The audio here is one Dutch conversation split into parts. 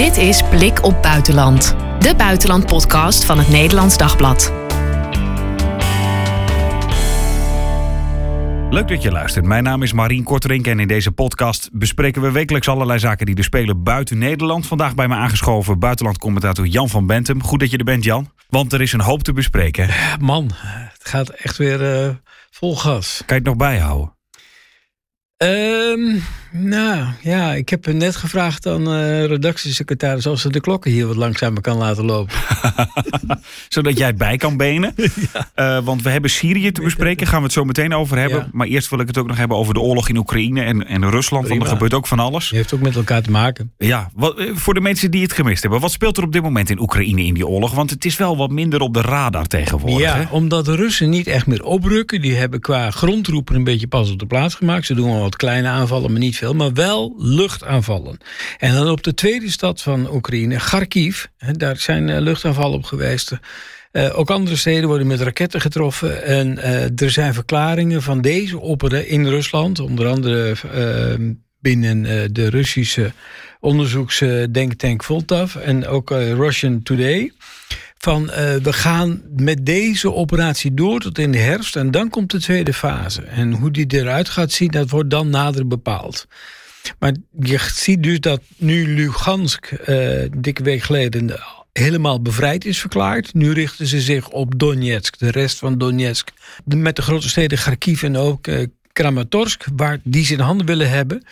Dit is Blik op Buitenland, de buitenlandpodcast van het Nederlands Dagblad. Leuk dat je luistert. Mijn naam is Marien Korterink en in deze podcast bespreken we wekelijks allerlei zaken die er spelen buiten Nederland. Vandaag bij me aangeschoven buitenlandcommentator Jan van Bentem. Goed dat je er bent, Jan. Want er is een hoop te bespreken. Man, het gaat echt weer uh, vol gas. Kan je het nog bijhouden? Um, nou ja, ik heb net gevraagd aan uh, redactiesecretaris of ze de klokken hier wat langzamer kan laten lopen. Zodat jij bij kan benen. ja. uh, want we hebben Syrië te bespreken, gaan we het zo meteen over hebben. Ja. Maar eerst wil ik het ook nog hebben over de oorlog in Oekraïne en, en Rusland. Prima. Want er gebeurt ook van alles. Die heeft ook met elkaar te maken. Ja, wat, eh, voor de mensen die het gemist hebben. Wat speelt er op dit moment in Oekraïne in die oorlog? Want het is wel wat minder op de radar tegenwoordig. Ja, hè? omdat de Russen niet echt meer oprukken. Die hebben qua grondroepen een beetje pas op de plaats gemaakt. Ze doen wel wat kleine aanvallen, maar niet Maar wel luchtaanvallen. En dan op de tweede stad van Oekraïne, Kharkiv. Daar zijn luchtaanvallen op geweest. Uh, ook andere steden worden met raketten getroffen. En uh, er zijn verklaringen van deze opperen in Rusland. Onder andere uh, binnen de Russische onderzoeksdenktank Voltav. En ook Russian Today van uh, we gaan met deze operatie door tot in de herfst en dan komt de tweede fase. En hoe die eruit gaat zien, dat wordt dan nader bepaald. Maar je ziet dus dat nu Lugansk, uh, dikke week geleden, helemaal bevrijd is verklaard. Nu richten ze zich op Donetsk, de rest van Donetsk. Met de grote steden Kharkiv en ook uh, Kramatorsk, waar die ze in handen willen hebben.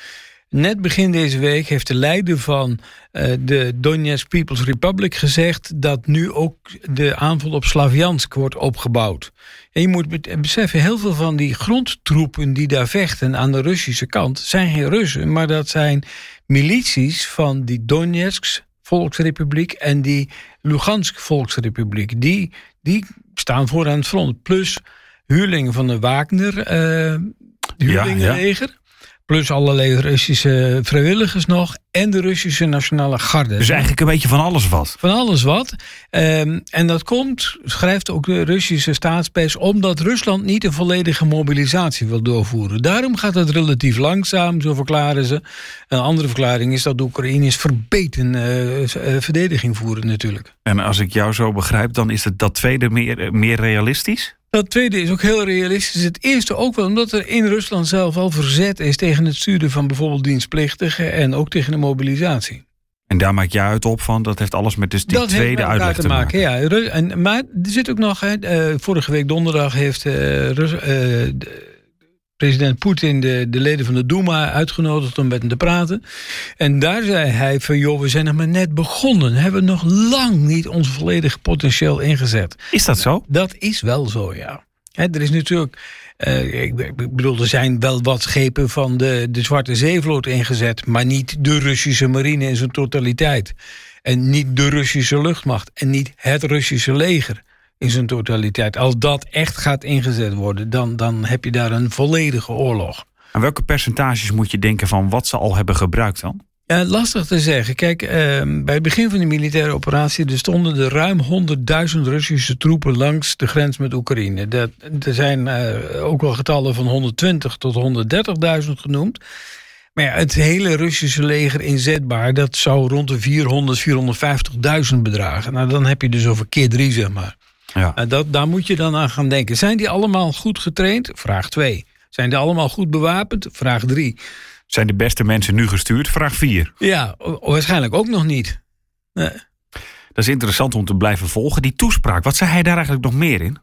Net begin deze week heeft de leider van uh, de Donetsk People's Republic gezegd dat nu ook de aanval op Slaviansk wordt opgebouwd. En je moet beseffen, heel veel van die grondtroepen die daar vechten aan de Russische kant zijn geen Russen, maar dat zijn milities van die Donetsk Volksrepubliek en die Lugansk Volksrepubliek. Die, die staan voor aan het front. Plus huurlingen van de Wagner uh, huurlingenleger. Plus allerlei Russische vrijwilligers nog. En de Russische Nationale Garde. Dus eigenlijk een beetje van alles wat. Van alles wat. Um, en dat komt, schrijft ook de Russische staatspers... omdat Rusland niet een volledige mobilisatie wil doorvoeren. Daarom gaat het relatief langzaam, zo verklaren ze. Een andere verklaring is dat de Oekraïners verbeten uh, uh, verdediging voeren natuurlijk. En als ik jou zo begrijp, dan is het dat tweede meer, meer realistisch? Dat tweede is ook heel realistisch. Het eerste ook wel omdat er in Rusland zelf al verzet is tegen het sturen van bijvoorbeeld dienstplichtigen en ook tegen de mobilisatie. En daar maak jij uit op van, dat heeft alles met dus die dat tweede uitleg te maken. Ja, en, maar er zit ook nog, hè, uh, vorige week donderdag heeft uh, Rus, uh, de, president Poetin de, de leden van de Duma uitgenodigd om met hem te praten. En daar zei hij van, joh, we zijn nog maar net begonnen. Hebben nog lang niet ons volledige potentieel ingezet. Is dat zo? Dat is wel zo, ja. He, er is natuurlijk... Uh, ik, ik bedoel, er zijn wel wat schepen van de, de Zwarte Zeevloot ingezet... maar niet de Russische marine in zijn totaliteit. En niet de Russische luchtmacht. En niet het Russische leger in zijn totaliteit. Als dat echt gaat ingezet worden, dan, dan heb je daar een volledige oorlog. En welke percentages moet je denken van wat ze al hebben gebruikt dan? Lastig te zeggen. Kijk, eh, bij het begin van de militaire operatie... er stonden er ruim 100.000 Russische troepen langs de grens met Oekraïne. Dat, er zijn uh, ook wel getallen van 120 tot 130.000 genoemd. Maar ja, het hele Russische leger inzetbaar... dat zou rond de 400, 450.000 bedragen. Nou, dan heb je dus over keer drie, zeg maar. Ja. Uh, dat, daar moet je dan aan gaan denken. Zijn die allemaal goed getraind? Vraag 2. Zijn die allemaal goed bewapend? Vraag 3. Zijn de beste mensen nu gestuurd? Vraag 4. Ja, waarschijnlijk ook nog niet. Nee. Dat is interessant om te blijven volgen. Die toespraak, wat zei hij daar eigenlijk nog meer in?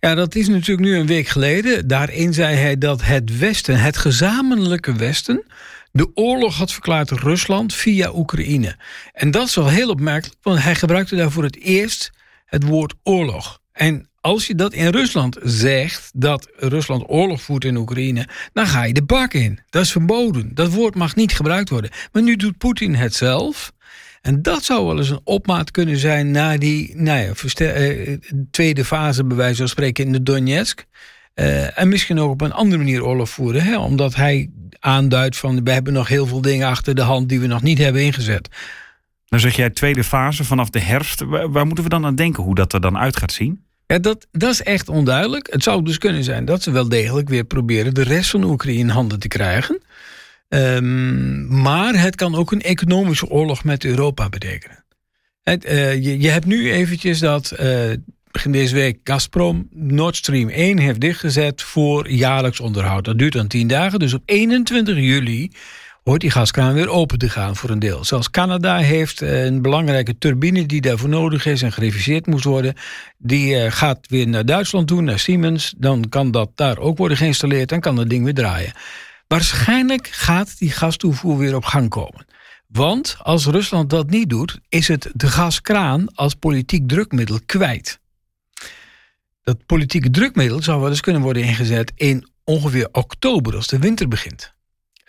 Ja, dat is natuurlijk nu een week geleden. Daarin zei hij dat het Westen, het gezamenlijke Westen... de oorlog had verklaard Rusland via Oekraïne. En dat is wel heel opmerkelijk, want hij gebruikte daar voor het eerst het woord oorlog. En als je dat in Rusland zegt, dat Rusland oorlog voert in Oekraïne, dan ga je de bak in. Dat is verboden. Dat woord mag niet gebruikt worden. Maar nu doet Poetin het zelf. En dat zou wel eens een opmaat kunnen zijn naar die nou ja, uh, tweede fase, bij wijze van spreken, in de Donetsk. Uh, en misschien ook op een andere manier oorlog voeren. Hè? Omdat hij aanduidt van we hebben nog heel veel dingen achter de hand die we nog niet hebben ingezet. Dan zeg jij tweede fase vanaf de herfst. Waar, moeten we dan aan denken hoe dat er dan uit gaat zien? Ja, dat, dat is echt onduidelijk. Het zou dus kunnen zijn dat ze wel degelijk weer proberen de rest van Oekraïne in handen te krijgen. Ehm, maar het kan ook een economische oorlog met Europa betekenen. Het, uh, je, je, hebt nu eventjes dat uh, begin deze week Gazprom Nord Stream 1 heeft dichtgezet voor jaarlijks onderhoud. Dat duurt dan 10 dagen. Dus op 21 juli hoort die gaskraan weer open te gaan voor een deel. Zelfs Canada heeft een belangrijke turbine die daarvoor nodig is en gereviseerd moest worden. Die uh, gaat weer naar Duitsland toe, naar Siemens. Dan kan dat daar ook worden geïnstalleerd en kan dat ding weer draaien. Waarschijnlijk gaat die gastoevoer weer op gang komen. Want als Rusland dat niet doet, is het de gaskraan als politiek drukmiddel kwijt. Dat politieke drukmiddel zou wel eens kunnen worden ingezet in ongeveer oktober, als de winter begint.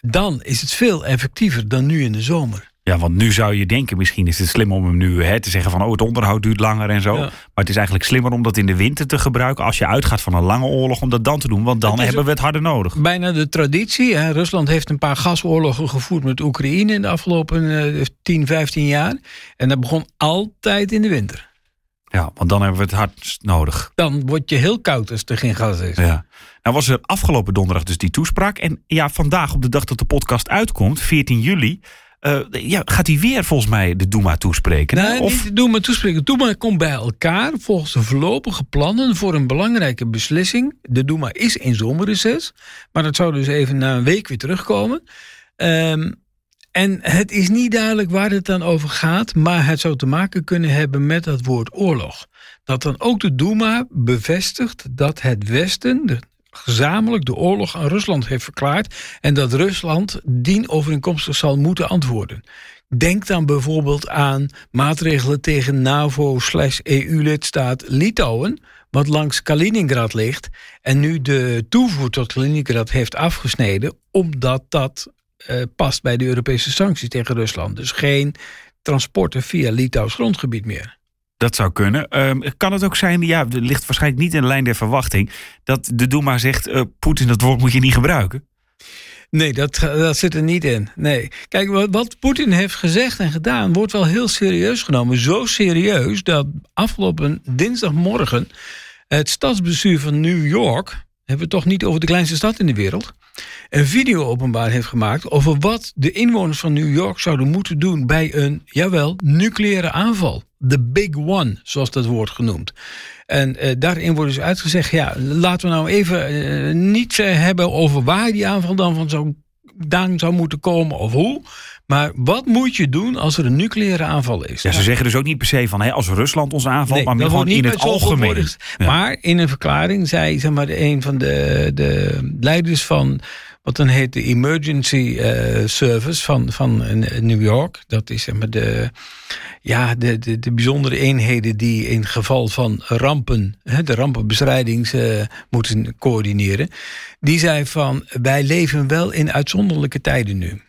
Dan is het veel effectiever dan nu in de zomer. Ja, want nu zou je denken, misschien is het slim om hem nu hè, te zeggen van oh, het onderhoud duurt langer en zo. Ja. Maar het is eigenlijk slimmer om dat in de winter te gebruiken. Als je uitgaat van een lange oorlog, om dat dan te doen. Want dan hebben we het harder nodig. Bijna de traditie. Hè. Rusland heeft een paar gasoorlogen gevoerd met Oekraïne in de afgelopen uh, 10, 15 jaar. En dat begon altijd in de winter. Ja, want dan hebben we het hard nodig. Dan word je heel koud als er geen gas is. Ja. Nou was er afgelopen donderdag dus die toespraak. En ja, vandaag op de dag dat de podcast uitkomt, 14 juli... Uh, ja, gaat hij weer volgens mij de Duma toespreken? Nee, of? niet de Duma toespreken. De Duma komt bij elkaar volgens de voorlopige plannen voor een belangrijke beslissing. De Duma is in zomerreces, maar dat zou dus even na een week weer terugkomen. Um, en het is niet duidelijk waar het dan over gaat, maar het zou te maken kunnen hebben met dat woord oorlog. Dat dan ook de Duma bevestigt dat het Westen gezamenlijk de oorlog aan Rusland heeft verklaard en dat Rusland dien overeenkomstig zal moeten antwoorden. Denk dan bijvoorbeeld aan maatregelen tegen NAVO-EU-lidstaat Litouwen, wat langs Kaliningrad ligt en nu de toevoer tot Kaliningrad heeft afgesneden, omdat dat uh, past bij de Europese sancties tegen Rusland. Dus geen transporten via Litouws grondgebied meer. Dat zou kunnen. Um, kan het ook zijn, ja, het ligt waarschijnlijk niet in de lijn der verwachting, dat de Duma zegt: uh, Poetin, dat woord moet je niet gebruiken? Nee, dat, dat zit er niet in. Nee. Kijk, wat, wat Poetin heeft gezegd en gedaan, wordt wel heel serieus genomen. Zo serieus dat afgelopen dinsdagmorgen het stadsbestuur van New York, hebben we toch niet over de kleinste stad in de wereld, een video openbaar heeft gemaakt over wat de inwoners van New York zouden moeten doen bij een, jawel, nucleaire aanval. The Big One, zoals dat wordt genoemd. En uh, daarin wordt dus uitgezegd, ja, laten we nou even uh, niet uh, hebben over waar die aanval dan van zou, dan zou moeten komen of hoe. Maar wat moet je doen als er een nucleaire aanval is? Ja, ze zeggen dus ook niet per se van hè, als Rusland ons aanvalt, nee, maar gewoon in het algemeen. Ja. Maar in een verklaring zei zeg maar, een van de, de leiders van wat dan heet de Emergency uh, Service van, van New York. Dat is zeg de, ja, de, de, de bijzondere eenheden die in geval van rampen, hè, de rampenbestrijding uh, moeten coördineren. Die zei van wij leven wel in uitzonderlijke tijden nu.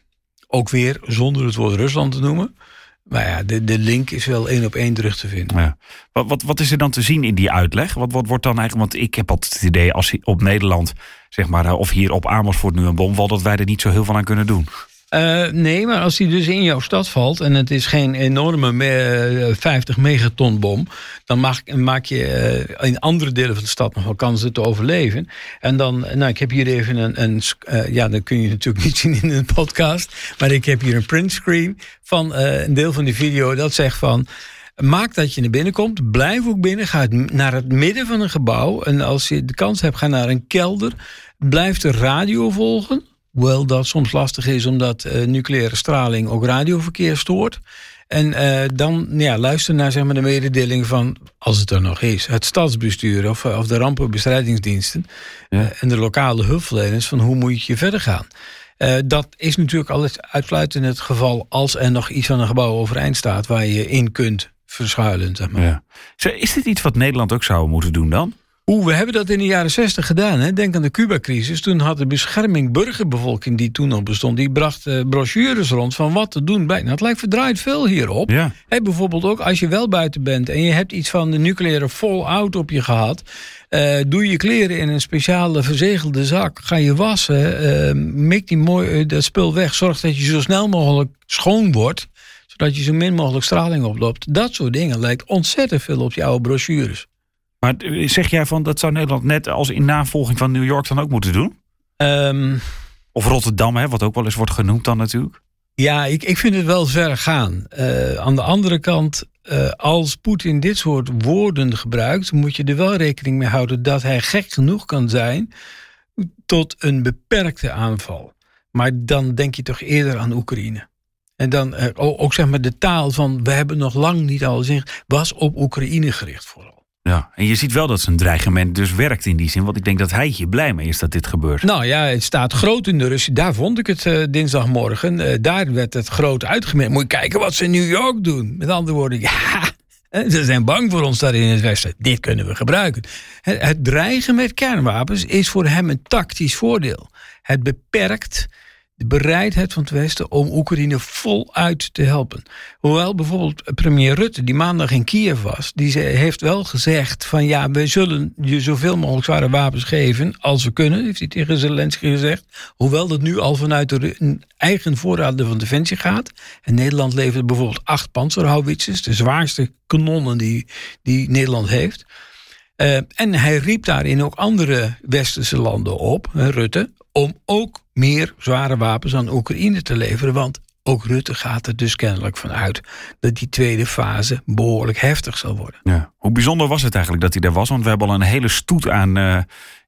Ook weer zonder het woord Rusland te noemen. Maar ja, de, de link is wel één op één terug te vinden. Ja. Wat, wat, wat is er dan te zien in die uitleg? Wat, wat wordt dan eigenlijk, want ik heb altijd het idee als op Nederland, zeg maar, of hier op Amersfoort nu een bom valt, dat wij er niet zo heel veel aan kunnen doen. Uh, nee, maar als die dus in jouw stad valt en het is geen enorme me 50 megaton bom, dan maak, je in andere delen van de stad nog wel kansen te overleven. En dan, nou, ik heb hier even een, een ja, dat kun je natuurlijk niet zien in een podcast, maar ik heb hier een printscreen van een deel van die video dat zegt van. Maak dat je naar binnen komt. Blijf ook binnen. Ga naar het midden van een gebouw. En als je de kans hebt, ga naar een kelder. Blijf de radio volgen Hoewel dat soms lastig is omdat uh, nucleaire straling ook radioverkeer stoort. En uh, dan ja, luister naar zeg maar, de mededeling van, als het er nog is, het stadsbestuur of, of de rampenbestrijdingsdiensten ja. uh, en de lokale hulpverleners van hoe moet je verder gaan. Uh, dat is natuurlijk altijd uitsluitend het geval als er nog iets van een gebouw overeind staat waar je in kunt verschuilen. Zeg maar. ja. Is dit iets wat Nederland ook zou moeten doen dan? Oeh, we hebben dat in de jaren zestig gedaan. Hè? Denk aan de Cuba-crisis. Toen had de bescherming burgerbevolking die toen nog bestond... die bracht uh, brochures rond van wat te doen bij... Nou, het lijkt verdraaid veel hierop. Ja. Hey, bijvoorbeeld ook als je wel buiten bent... en je hebt iets van de nucleaire fallout op je gehad... Uh, doe je kleren in een speciale verzegelde zak. Ga je wassen. Uh, mik die mooi, dat spul weg. Zorg dat je zo snel mogelijk schoon wordt. Zodat je zo min mogelijk straling oploopt. Dat soort dingen lijkt ontzettend veel op je oude brochures. Maar zeg jij van dat zou Nederland net als in navolging van New York dan ook moeten doen? Um, Of Rotterdam, hè, wat ook wel eens wordt genoemd dan natuurlijk. Ja, ik, ik vind het wel ver gaan. Uh, aan de andere kant, uh, als Poetin dit soort woorden gebruikt, moet je er wel rekening mee houden dat hij gek genoeg kan zijn tot een beperkte aanval. Maar dan denk je toch eerder aan Oekraïne. En dan uh, ook zeg maar de taal van we hebben nog lang niet alles in, was op Oekraïne gericht vooral. Ja, en je ziet wel dat zijn dreigement dus werkt in die zin. Want ik denk dat hij hier blij mee is dat dit gebeurt. Nou ja, het staat groot in de Russie. Daar vond ik het uh, dinsdagmorgen. Uh, daar werd het groot uitgemerkt. Moet je kijken wat ze in New York doen. Met andere woorden, ja, ze zijn bang voor ons daar in het Westen. Dit kunnen we gebruiken. Het, het dreigen met kernwapens is voor hem een tactisch voordeel. Het beperkt de bereidheid van het Westen om Oekraïne voluit te helpen. Hoewel bijvoorbeeld premier Rutte, die maandag in Kiev was, die heeft wel gezegd van ja, we zullen je zoveel mogelijk zware wapens geven als we kunnen, heeft hij tegen Zelensky gezegd. Hoewel dat nu al vanuit de eigen voorraden van defensie gaat. En Nederland levert bijvoorbeeld acht panzerhouwitsers, de zwaarste kanonnen die, die Nederland heeft. Uh, en hij riep daarin ook andere westerse landen op, Rutte, om ook meer zware wapens aan Oekraïne te leveren. Want ook Rutte gaat er dus kennelijk van uit dat die tweede fase behoorlijk heftig zal worden. Ja. Hoe bijzonder was het eigenlijk dat hij daar was? Want we hebben al een hele stoet aan uh,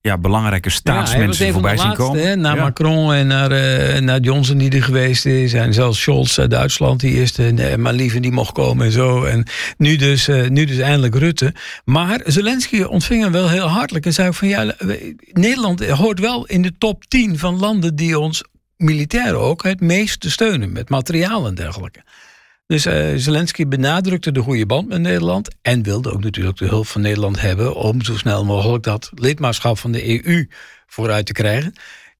ja, belangrijke staatsmensen ja, voorbij zien komen. Hè, naar Macron en naar, uh, naar Johnson die er geweest is. En zelfs Scholz uit Duitsland, die eerste uh, maar liever die mocht komen en zo. En nu dus, uh, nu dus eindelijk Rutte. Maar Zelensky ontving hem wel heel hartelijk en zei van ja, Nederland hoort wel in de top 10 van landen die ons militair ook het meest te steunen met materiaal en dergelijke. Dus uh, Zelensky benadrukte de goede band met Nederland en wilde ook natuurlijk de hulp van Nederland hebben om zo snel mogelijk dat lidmaatschap van de EU vooruit te krijgen.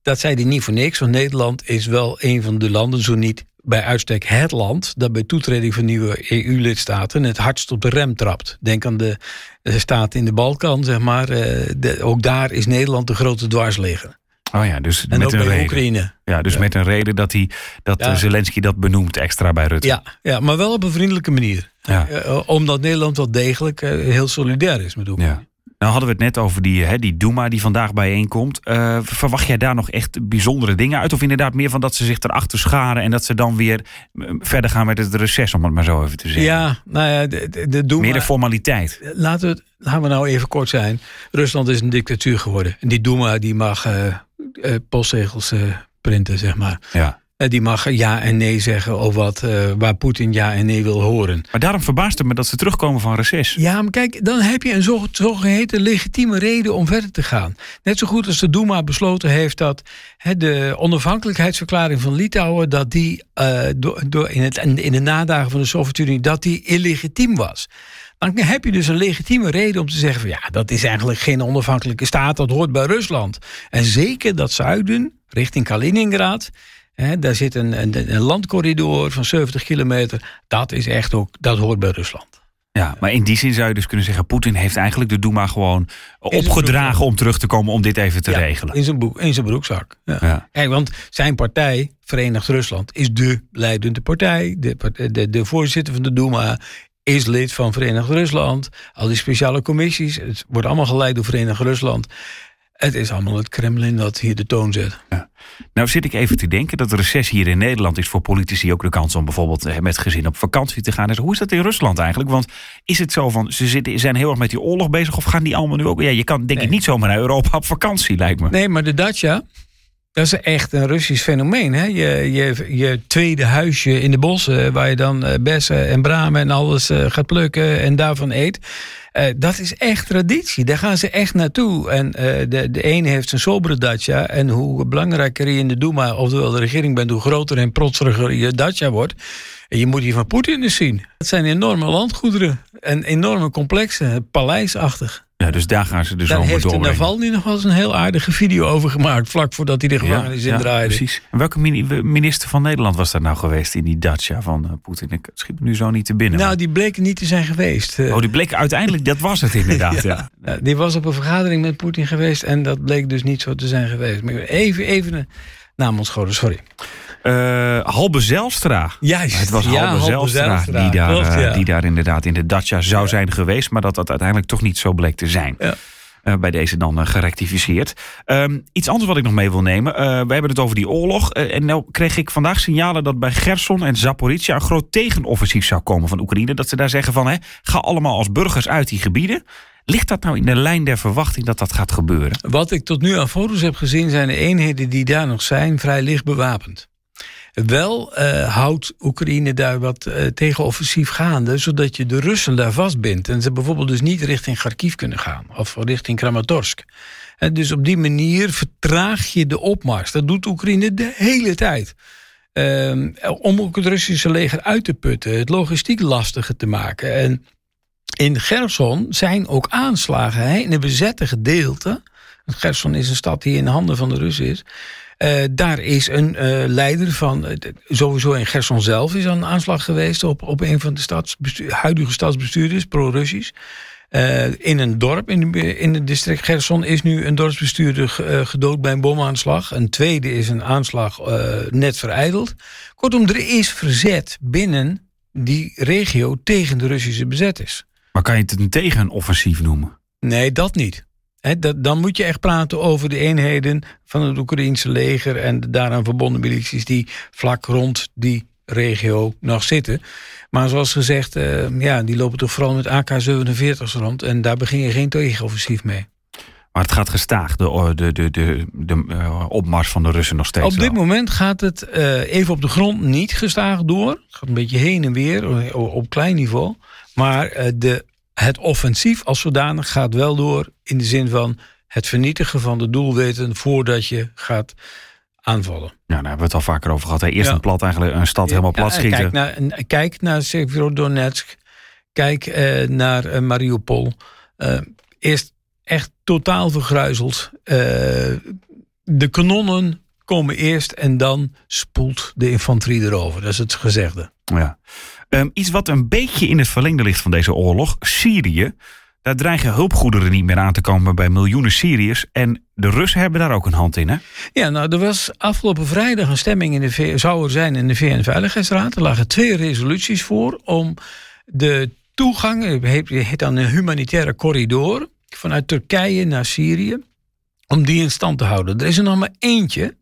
Dat zei hij niet voor niks, want Nederland is wel een van de landen, zo niet bij uitstek het land dat bij toetreding van nieuwe EU-lidstaten het hardst op de rem trapt. Denk aan de, de staten in de Balkan, zeg maar. De, ook daar is Nederland de grote dwarsligger. Oh ja, dus en met een reden. Oekraïne. Ja, dus met een reden dat, hij, dat Ja. Zelensky dat benoemt extra bij Rutte. Ja, ja, maar wel op een vriendelijke manier. Ja. Eh, omdat Nederland wel degelijk eh, heel solidair is met Oekraïne. Ja. Nou hadden we het net over die, hè, die Duma die vandaag bijeenkomt. Eh, verwacht jij daar nog echt bijzondere dingen uit? Of inderdaad meer van dat ze zich erachter scharen... en dat ze dan weer eh, verder gaan met het reces, om het maar zo even te zeggen? Ja, nou ja, de, de, Duma- Meer de formaliteit. Laten we, laten we nou even kort zijn. Rusland is een dictatuur geworden. En die Duma die mag eh, eh, postzegels eh, printen, zeg maar. Ja. Die mag ja en nee zeggen over wat, eh, waar Poetin ja en nee wil horen. Maar daarom verbaast het me dat ze terugkomen van reces. Ja, maar kijk, dan heb je een zo- zogeheten legitieme reden om verder te gaan. Net zo goed als de Duma besloten heeft dat de onafhankelijkheidsverklaring van Litouwen, dat die door, door in, het, in de nadagen van de Sovjet-Unie, dat die illegitiem was. Dan heb je dus een legitieme reden om te zeggen van ja, dat is eigenlijk geen onafhankelijke staat, dat hoort bij Rusland. En zeker dat zuiden, richting Kaliningrad, hè, daar zit een, een, een landcorridor van 70 kilometer, dat is echt ook, dat hoort bij Rusland. Ja, maar in die zin zou je dus kunnen zeggen... Poetin heeft eigenlijk de Duma gewoon opgedragen om terug te komen... om dit even te Ja, regelen. In zijn, boek, in zijn broekzak. Ja. Ja. Kijk, want zijn partij, Verenigd Rusland, is de leidende partij. De, de, de voorzitter van de Duma is lid van Verenigd Rusland. Al die speciale commissies, het wordt allemaal geleid door Verenigd Rusland. Het is allemaal het Kremlin dat hier de toon zet. Nou zit ik even te denken dat het reces hier in Nederland is voor politici ook de kans om bijvoorbeeld eh, met gezin op vakantie te gaan. En zo. Hoe is dat in Rusland eigenlijk? Want is het zo van ze zitten, zijn heel erg met die oorlog bezig of gaan die allemaal nu ook? Ja, je kan denk ik niet zomaar naar Europa op vakantie, lijkt me. Nee, maar de dacha, dat is echt een Russisch fenomeen. Hè? Je, je, je tweede huisje in de bossen, waar je dan eh, bessen en bramen en alles eh, gaat plukken en daarvan eet. Eh, dat is echt traditie. Daar gaan ze echt naartoe. En eh, de, de ene heeft een sobere dacha. En hoe belangrijker je in de Duma, oftewel de regering bent, hoe groter en protseriger je dacha wordt. En je moet hier van Poetin eens zien. Het zijn enorme landgoederen. En enorme complexen, paleisachtig. Ja, dus daar gaan ze de Daar zomer heeft de doorbrengen. Navalny nog wel eens een heel aardige video over gemaakt. Vlak voordat hij de gevangenis ja, in draaide. precies. En welke mini- minister van Nederland was dat nou geweest in die dacha van eh, Poetin? Ik schiet me nu zo niet te binnen. Nou, die bleken niet te zijn geweest. Eh, Oh, die bleek uiteindelijk, dat was het inderdaad. ja. die was op een vergadering met Poetin geweest. En dat bleek dus niet zo te zijn geweest. Maar even, even een naam ontschoten, sorry. Eh, Halbe Zelstra. Juist. Het was Ja, Halbe Zelstra, die, daar, Klopt, eh, ja. die daar inderdaad in de dacha zou zijn geweest, maar dat dat uiteindelijk toch niet zo bleek te zijn. Ja. bij deze dan gerectificeerd. Ehm, iets anders wat ik nog mee wil nemen. we hebben het over die oorlog. en nou kreeg ik vandaag signalen dat bij Gerson en Zaporizhia een groot tegenoffensief zou komen van Oekraïne. Dat ze daar zeggen van, hè, ga allemaal als burgers uit die gebieden. Ligt dat nou in de lijn der verwachting dat dat gaat gebeuren? Wat ik tot nu aan foto's heb gezien, zijn de eenheden die daar nog zijn vrij licht bewapend. Wel uh, houdt Oekraïne daar wat uh, tegenoffensief gaande, zodat je de Russen daar vastbindt. En ze bijvoorbeeld dus niet richting Kharkiv kunnen gaan of richting Kramatorsk. En dus op die manier vertraag je de opmars. Dat doet Oekraïne de hele tijd. Uh, om ook het Russische leger uit te putten, het logistiek lastiger te maken. En in Gerson zijn ook aanslagen in de bezette gedeelte. Gerson is een stad die in de handen van de Russen is. Uh, daar is een uh, leider van, uh, sowieso in Gerson zelf is een aanslag geweest op, op een van de stadsbestuur, huidige stadsbestuurders, pro-Russisch. in een dorp in, de, in het district Gerson is nu een dorpsbestuurder gedood bij een bomaanslag. Een tweede is een aanslag net vereideld. Kortom, er is verzet binnen die regio tegen de Russische bezetters. Maar kan je het een tegenoffensief noemen? Nee, dat niet. Dat, dan moet je echt praten over de eenheden van het Oekraïense leger en de daaraan verbonden milities die vlak rond die regio nog zitten. Maar zoals gezegd, uh, ja, die lopen toch vooral met AK-47's rond en daar begin je geen tegenoffensief mee. Maar het gaat gestaag, de, de, de, de, de uh, opmars van de Russen nog steeds. Op dit moment gaat het uh, even op de grond niet gestaag door. Het gaat een beetje heen en weer op klein niveau. Maar de het offensief als zodanig gaat wel door in de zin van het vernietigen van de doelwitten voordat je gaat aanvallen. Ja, daar hebben we het al vaker over gehad. Hè? Eerst een plat eigenlijk een stad helemaal plat schieten. Kijk naar, kijk naar Severodonetsk. Kijk eh, naar uh, Mariupol. Uh, eerst echt totaal vergruizeld. Uh, de kanonnen komen eerst en dan spoelt de infanterie erover. Dat is het gezegde. Ja. Um, iets wat een beetje in het verlengde ligt van deze oorlog, Syrië. Daar dreigen hulpgoederen niet meer aan te komen bij miljoenen Syriërs. En de Russen hebben daar ook een hand in, hè? Ja, nou, er was afgelopen vrijdag een stemming in de v zou er zijn in de VN-veiligheidsraad. Er lagen twee resoluties voor om de toegang, het heet dan een humanitaire corridor, vanuit Turkije naar Syrië, om die in stand te houden. Er is er nog maar eentje.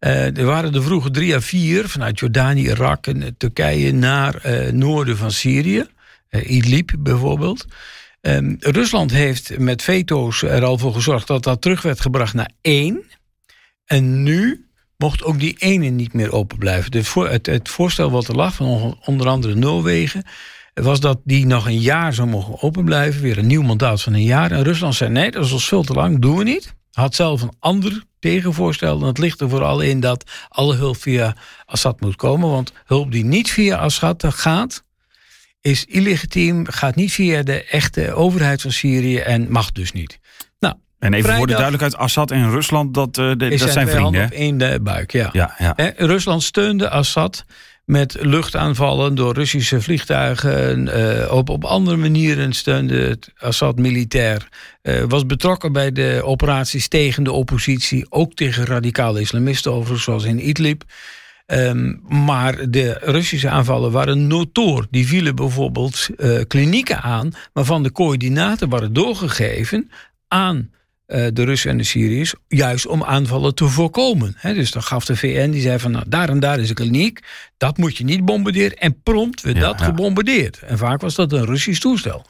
Uh, er waren er vroeger drie à vier vanuit Jordanië, Irak en Turkije naar uh, noorden van Syrië. Idlib bijvoorbeeld. Um, Rusland heeft met veto's er al voor gezorgd dat dat terug werd gebracht naar één. En nu mocht ook die ene niet meer open blijven. Voor, het, het, voorstel wat er lag van onder andere Noorwegen was dat die nog een jaar zou mogen open blijven. Weer een nieuw mandaat van een jaar. En Rusland zei nee, dat is al veel te lang, doen we niet. Had zelf een ander tegenvoorstel. En het ligt er vooral in dat alle hulp via Assad moet komen. Want hulp die niet via Assad gaat, is illegitiem, gaat niet via de echte overheid van Syrië en mag dus niet. Nou, en even voor de duidelijkheid, Assad en Rusland, dat, uh, de, dat zijn vrienden. op één de buik, ja. ja, ja. Rusland steunde Assad met luchtaanvallen door Russische vliegtuigen. Uh, op, op andere manieren steunde het Assad militair. Uh, was betrokken bij de operaties tegen de oppositie. Ook tegen radicale islamisten overigens, zoals in Idlib. Um, maar de Russische aanvallen waren notoor. Die vielen bijvoorbeeld uh, klinieken aan... waarvan de coördinaten waren doorgegeven aan de Russen en de Syriërs, juist om aanvallen te voorkomen. He, dus dan gaf de VN, die zei van nou, daar en daar is een kliniek, dat moet je niet bombarderen. En prompt werd dat gebombardeerd. En vaak was dat een Russisch toestel.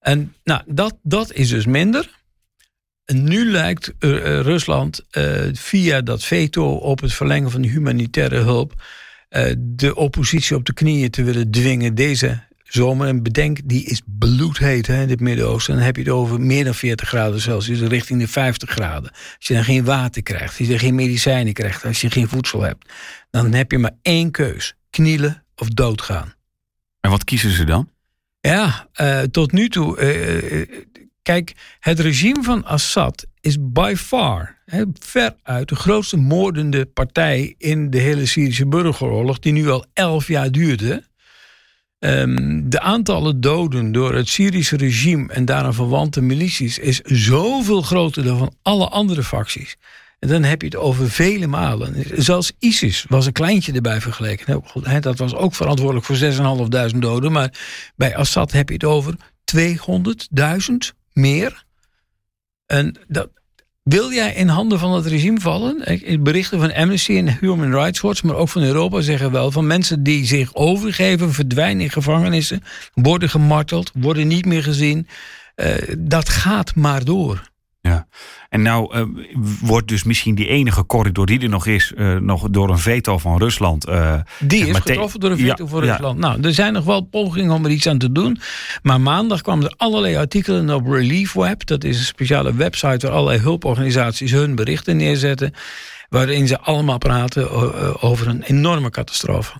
En nou, dat, dat is dus minder. En nu lijkt uh, Rusland uh, via dat veto op het verlengen van de humanitaire hulp de oppositie op de knieën te willen dwingen deze zomer. En bedenk, die is bloedheet hè, in het Midden-Oosten. Dan heb je het over meer dan 40 graden Celsius, richting de 50 graden. Als je dan geen water krijgt, als je geen medicijnen krijgt, als je geen voedsel hebt, dan heb je maar één keus: knielen of doodgaan. En wat kiezen ze dan? Ja, uh, tot nu toe. Uh, kijk, het regime van Assad is by far, hè, veruit de grootste moordende partij in de hele Syrische burgeroorlog, die nu al elf jaar duurde. Um, de aantallen doden door het Syrische regime en daaraan verwante milities is zoveel groter dan van alle andere facties. En dan heb je het over vele malen. Zelfs ISIS was een kleintje erbij vergeleken. Dat was ook verantwoordelijk voor 6.500 doden. Maar bij Assad heb je het over 200.000 meer. En dat, wil jij in handen van het regime vallen? Berichten van Amnesty en Human Rights Watch, maar ook van Europa zeggen wel van mensen die zich overgeven, verdwijnen in gevangenissen, worden gemarteld, worden niet meer gezien. Uh, dat gaat maar door. Ja, en nou uh, wordt dus misschien die enige corridor die er nog is, uh, nog door een veto van Rusland. Uh, die is getroffen door een veto ja, van Rusland. Ja. Nou, er zijn nog wel pogingen om er iets aan te doen. Maar maandag kwamen er allerlei artikelen op Relief Web. Dat is een speciale website waar allerlei hulporganisaties hun berichten neerzetten. Waarin ze allemaal praten over een enorme catastrofe.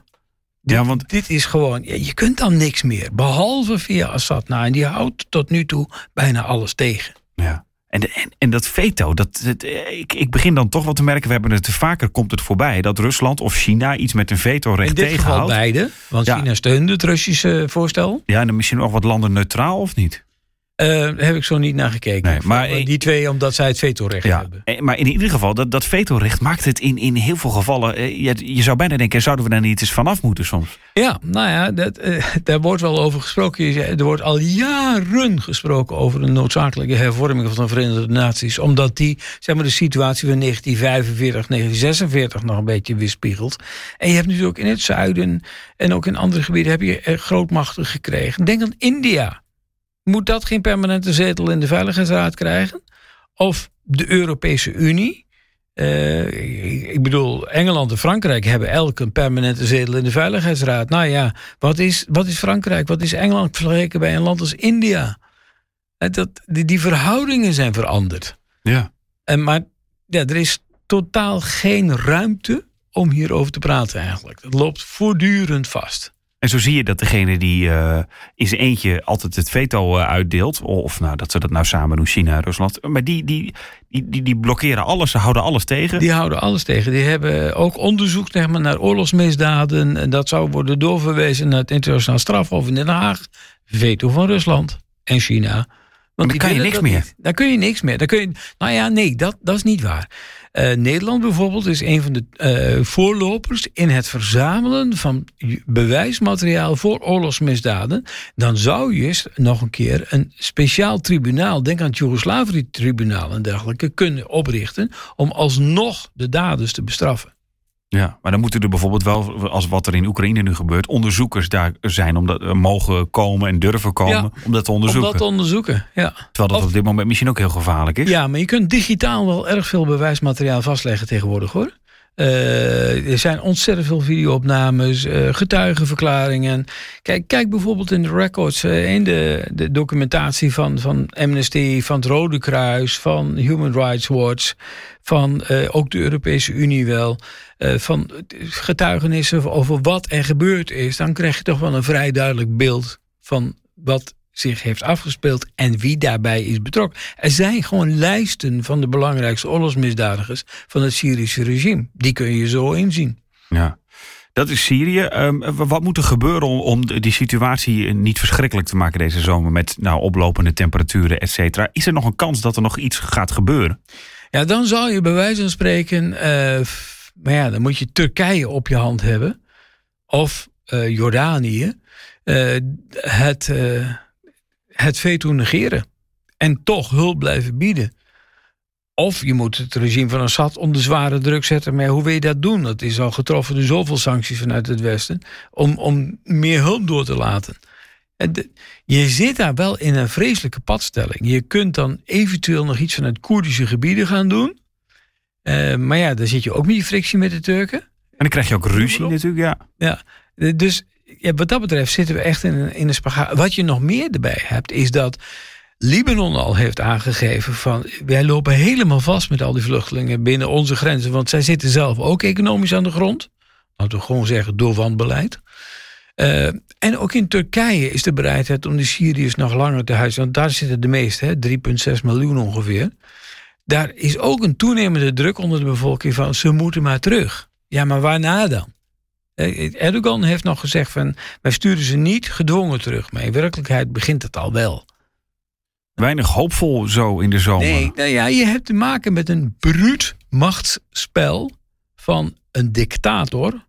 Ja, want dit is gewoon, je kunt dan niks meer. Behalve via Assad. Nou, en die houdt tot nu toe bijna alles tegen. Ja. En, en, en, dat veto, dat, ik, ik begin dan toch wel te merken, we hebben het vaker komt het voorbij, dat Rusland of China iets met een veto-recht tegenhoudt. In dit beide, want China steunde het Russische voorstel. Ja, en dan misschien nog wat landen neutraal of niet? Uh, daar heb ik zo niet naar gekeken. Nee, maar die twee, omdat zij het vetorecht ja, hebben. Eh, maar in ieder geval, dat, dat vetorecht maakt het in, in heel veel gevallen. Eh, je, je zou bijna denken, zouden we daar niet eens vanaf moeten soms? Ja, nou ja, dat, uh, daar wordt wel over gesproken. Er wordt al jaren gesproken over een noodzakelijke hervorming van de Verenigde Naties. Omdat die, zeg maar, de situatie van 1945, 1946 nog een beetje weerspiegelt. En je hebt natuurlijk in het zuiden en ook in andere gebieden heb je grootmachten gekregen. Denk aan India moet dat geen permanente zetel in de Veiligheidsraad krijgen? Of de Europese Unie? Uh, ik bedoel, Engeland en Frankrijk hebben elk een permanente zetel in de Veiligheidsraad. Nou ja, wat is, wat is Frankrijk? Wat is Engeland vergeleken bij een land als India? Eh, dat, die, die verhoudingen zijn veranderd. Ja. En, maar ja, er is totaal geen ruimte om hierover te praten eigenlijk. Het loopt voortdurend vast. En zo zie je dat degene die uh, in zijn eentje altijd het veto uh, uitdeelt, of nou, dat ze dat nou samen doen, China en Rusland, maar die, die, die, die, blokkeren alles, ze houden alles tegen. Die houden alles tegen. Die hebben ook onderzoek zeg maar, naar oorlogsmisdaden. En dat zou worden doorverwezen naar het internationaal strafhof in Den Haag. Veto van Rusland en China. Want dan kan je niks meer. Dan kun je niks meer. Dan kun je, nou ja, nee, dat, dat is niet waar. Uh, Nederland bijvoorbeeld is een van de uh, voorlopers in het verzamelen van bewijsmateriaal voor oorlogsmisdaden. Dan zou je nog een keer een speciaal tribunaal, denk aan het Joegoslavië-tribunaal en dergelijke, kunnen oprichten om alsnog de daders te bestraffen. Ja, maar dan moeten er bijvoorbeeld wel, als wat er in Oekraïne nu gebeurt, onderzoekers daar zijn om dat mogen komen en durven komen om dat te onderzoeken. Om dat te onderzoeken, ja. Terwijl dat op dit moment misschien ook heel gevaarlijk is. Ja, maar je kunt digitaal wel erg veel bewijsmateriaal vastleggen tegenwoordig hoor. Uh, er zijn ontzettend veel videoopnames, uh, getuigenverklaringen. Kijk, kijk bijvoorbeeld in de records, uh, in de, de documentatie van, van Amnesty, van het Rode Kruis, van Human Rights Watch, van ook de Europese Unie wel. van getuigenissen over wat er gebeurd is. Dan krijg je toch wel een vrij duidelijk beeld van wat zich heeft afgespeeld en wie daarbij is betrokken. Er zijn gewoon lijsten van de belangrijkste oorlogsmisdadigers van het Syrische regime. Die kun je zo inzien. Ja. Dat is Syrië. Um, wat moet er gebeuren om, om, die situatie niet verschrikkelijk te maken deze zomer met nou, oplopende temperaturen, et cetera? Is er nog een kans dat er nog iets gaat gebeuren? Ja, dan zou je bij wijze van spreken, uh, maar ja, dan moet je Turkije op je hand hebben of uh, Jordanië. Uh, het het veto negeren. En toch hulp blijven bieden. Of je moet het regime van Assad onder zware druk zetten. Maar hoe wil je dat doen? Dat is al getroffen door zoveel sancties vanuit het Westen. Om, om meer hulp door te laten. Je zit daar wel in een vreselijke padstelling. Je kunt dan eventueel nog iets vanuit Koerdische gebieden gaan doen. Uh, maar ja, dan zit je ook met die frictie met de Turken. En dan krijg je ook ruzie natuurlijk, ja. Ja, dus ja, wat dat betreft zitten we echt in een, in een spagaat. Wat je nog meer erbij hebt, is dat Libanon al heeft aangegeven van wij lopen helemaal vast met al die vluchtelingen binnen onze grenzen, want zij zitten zelf ook economisch aan de grond. Laten we gewoon zeggen door wanbeleid. Uh, en ook in Turkije is de bereidheid om de Syriërs nog langer te huizen, want daar zitten de meeste, 3,6 miljoen ongeveer. Daar is ook een toenemende druk onder de bevolking van ze moeten maar terug. Ja, maar waarna dan? Eh, Erdogan heeft nog gezegd van wij sturen ze niet gedwongen terug. Maar in werkelijkheid begint het al wel. Weinig hoopvol zo in de zomer. Nee, nou ja, je hebt te maken met een bruut machtsspel van een dictator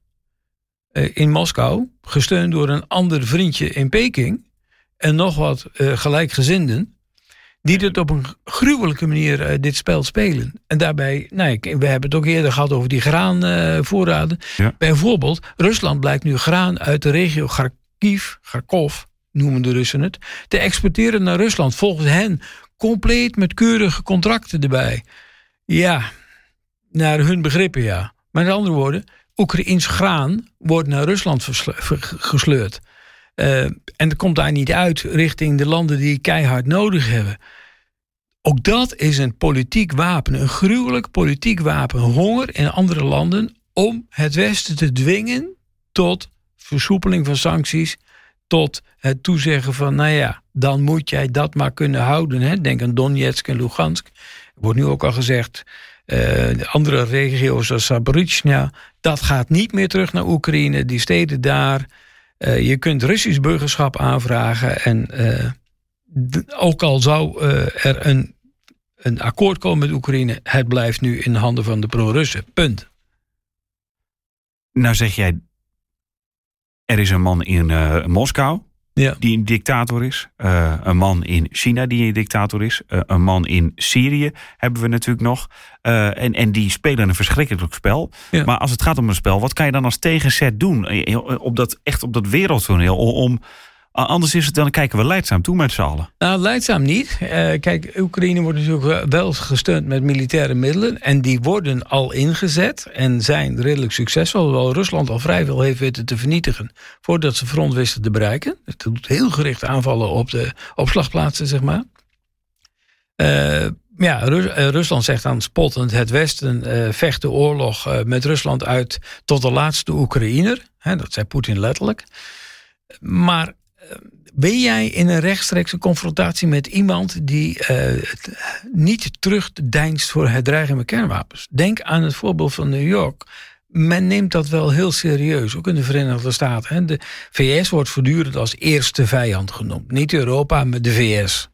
eh, in Moskou, gesteund door een ander vriendje in Peking en nog wat uh, gelijkgezinden, die dit op een gruwelijke manier uh, dit spel spelen. En daarbij, nou, we hebben het ook eerder gehad over die graanvoorraden. Ja. Bijvoorbeeld, Rusland blijkt nu graan uit de regio Kharkiv, Kharkov, noemen de Russen het, te exporteren naar Rusland. Volgens hen compleet met keurige contracten erbij. Ja, naar hun begrippen ja. Maar met andere woorden, Oekraïns graan wordt naar Rusland gesleurd. Uh, en dat komt daar niet uit richting de landen die keihard nodig hebben. Ook dat is een politiek wapen, een gruwelijk politiek wapen. Honger in andere landen om het Westen te dwingen tot versoepeling van sancties, tot het toezeggen van, nou ja, dan moet jij dat maar kunnen houden. Hè? Denk aan Donetsk en Lugansk. Wordt nu ook al gezegd, uh, andere regio's zoals Zaporizhia, dat gaat niet meer terug naar Oekraïne. Die steden daar, uh, je kunt Russisch burgerschap aanvragen. En uh, ook al zou er een, een akkoord komen met Oekraïne, het blijft nu in de handen van de pro-Russen. Punt. Nou zeg jij, er is een man in Moskou ja. die een dictator is. Uh, een man in China die een dictator is. Uh, een man in Syrië hebben we natuurlijk nog. Uh, en, en die spelen een verschrikkelijk spel. Ja. Maar als het gaat om een spel, wat kan je dan als tegenzet doen? Op dat, echt op dat wereldtoneel om Anders is het dan kijken we leidzaam toe met z'n allen. Nou, leidzaam niet. Uh, kijk, Oekraïne wordt natuurlijk wel gesteund met militaire middelen. En die worden al ingezet en zijn redelijk succesvol. Hoewel Rusland al vrij veel heeft weten te vernietigen voordat ze front wisten te bereiken. Het doet heel gericht aanvallen op de opslagplaatsen, zeg maar. Uh, ja, eh, Rusland zegt dan spottend: het Westen vecht de oorlog met Rusland uit tot de laatste Oekraïner. dat zei Poetin letterlijk. Maar ben jij in een rechtstreekse confrontatie met iemand die uh, niet terugdeinst voor het dreigen met kernwapens? Denk aan het voorbeeld van New York. Men neemt dat wel heel serieus, ook in de Verenigde Staten. De VS wordt voortdurend als eerste vijand genoemd. Niet Europa, maar de VS.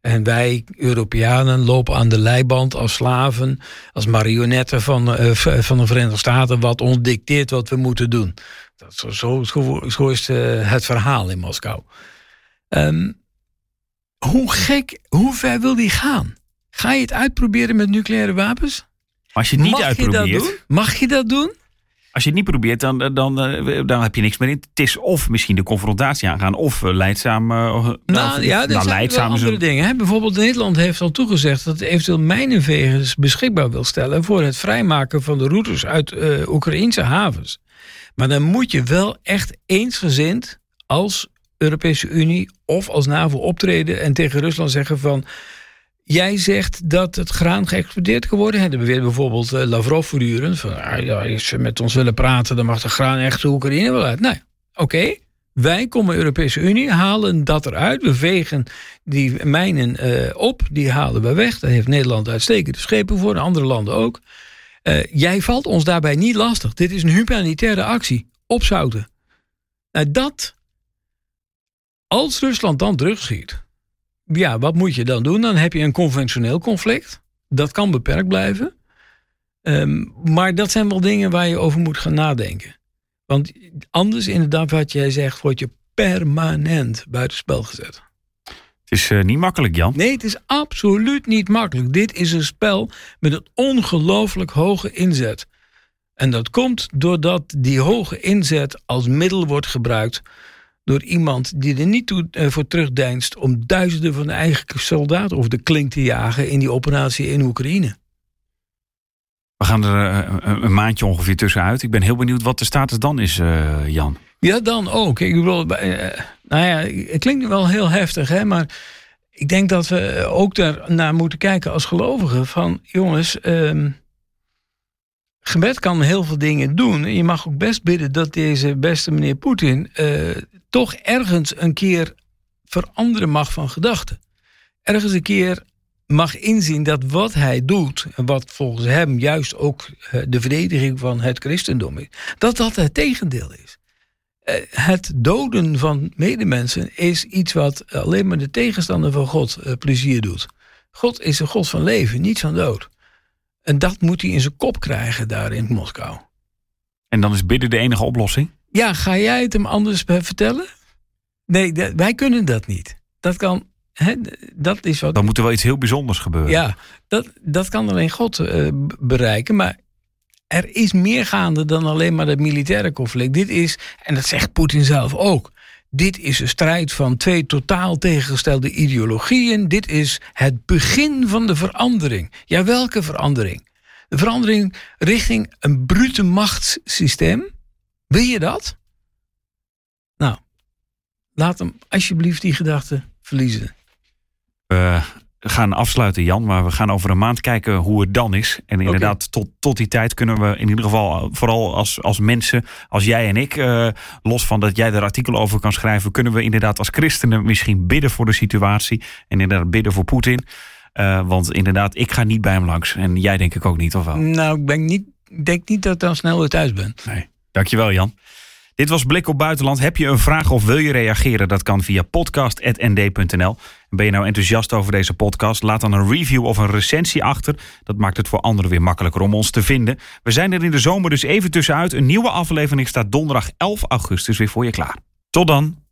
En wij, Europeanen, lopen aan de leiband als slaven, als marionetten van, uh, van de Verenigde Staten, wat ons dicteert wat we moeten doen. Dat, zo, zo, zo is uh, het verhaal in Moskou. Um, hoe gek, hoe ver wil die gaan? Ga je het uitproberen met nucleaire wapens? Als je het niet Mag uitprobeert. Je dat doen? Mag je dat doen? Als je het niet probeert, dan, dan, dan heb je niks meer in. Het is of misschien de confrontatie aangaan, of leidzaam. nou, nou ja, dat zijn andere dingen. Hè? Bijvoorbeeld Nederland heeft al toegezegd dat het eventueel mijnenvegers beschikbaar wil stellen voor het vrijmaken van de routes uit uh, Oekraïnse havens. Maar dan moet je wel echt eensgezind als Europese Unie of als NAVO optreden en tegen Rusland zeggen van. Jij zegt dat het graan geëxporteerd kan worden. Er beweert bijvoorbeeld uh, Lavrov voortdurend van ah, ja, als ze met ons willen praten, dan mag de graan echt de Oekraïne wel uit. Nee, oké. Wij komen Europese Unie, halen dat eruit. We vegen die mijnen uh, op, die halen we weg. Daar heeft Nederland uitstekende schepen voor, andere landen ook. Uh, jij valt ons daarbij niet lastig. Dit is een humanitaire actie. Opzouten. Nou, dat als Rusland dan terugschiet, ja, wat moet je dan doen? Dan heb je een conventioneel conflict. Dat kan beperkt blijven. Um, maar dat zijn wel dingen waar je over moet gaan nadenken. Want anders, inderdaad, wat jij zegt, word je permanent buitenspel gezet. Is uh, niet makkelijk, Jan. Nee, het is absoluut niet makkelijk. Dit is een spel met een ongelooflijk hoge inzet. En dat komt doordat die hoge inzet als middel wordt gebruikt door iemand die er niet toe, uh, voor terugdeinst om duizenden van de eigen soldaten over de klink te jagen in die operatie in Oekraïne. We gaan er uh, een maandje ongeveer tussenuit. Ik ben heel benieuwd wat de status dan is, Jan. Ja, dan ook. Ik bedoel, nou ja, het klinkt wel heel heftig, hè, maar ik denk dat we ook daar naar moeten kijken als gelovigen. Van jongens, um, gebed kan heel veel dingen doen. Je mag ook best bidden dat deze beste meneer Poetin toch ergens een keer veranderen mag van gedachten. Ergens een keer mag inzien dat wat hij doet, en wat volgens hem juist ook eh, de verdediging van het christendom is, dat dat het tegendeel is. Eh, het doden van medemensen is iets wat alleen maar de tegenstander van God eh, plezier doet. God is een God van leven, niet van dood. En dat moet hij in zijn kop krijgen daar in Moskou. En dan is bidden de enige oplossing? Ja, ga jij het hem anders vertellen? Nee, wij kunnen dat niet. Dat kan Hè, dat is wat. Dan moet er wel iets heel bijzonders gebeuren. Ja, dat, dat kan alleen God uh, bereiken. Maar er is meer gaande dan alleen maar dat militaire conflict. Dit is, en dat zegt Poetin zelf ook. Dit is een strijd van twee totaal tegengestelde ideologieën. Dit is het begin van de verandering. Ja, welke verandering? De verandering richting een brute machtssysteem. Wil je dat? Nou, laat hem alsjeblieft die gedachte verliezen. We gaan afsluiten, Jan. Maar we gaan over een maand kijken hoe het dan is. En inderdaad, tot, tot die tijd kunnen we in ieder geval, vooral als, als mensen, als jij en ik, uh, los van dat jij er artikel over kan schrijven, kunnen we inderdaad als christenen misschien bidden voor de situatie. En inderdaad bidden voor Poetin. Uh, want inderdaad, ik ga niet bij hem langs. En jij denk ik ook niet, of wel? Nou, ik ben niet, denk niet dat ik dan snel weer thuis ben. Nee. Dankjewel, Jan. Dit was Blik op Buitenland. Heb je een vraag of wil je reageren? Dat kan via podcast.nd.nl. Ben je nou enthousiast over deze podcast? Laat dan een review of een recensie achter. Dat maakt het voor anderen weer makkelijker om ons te vinden. We zijn er in de zomer dus even tussenuit. Een nieuwe aflevering staat donderdag 11 augustus weer voor je klaar. Tot dan!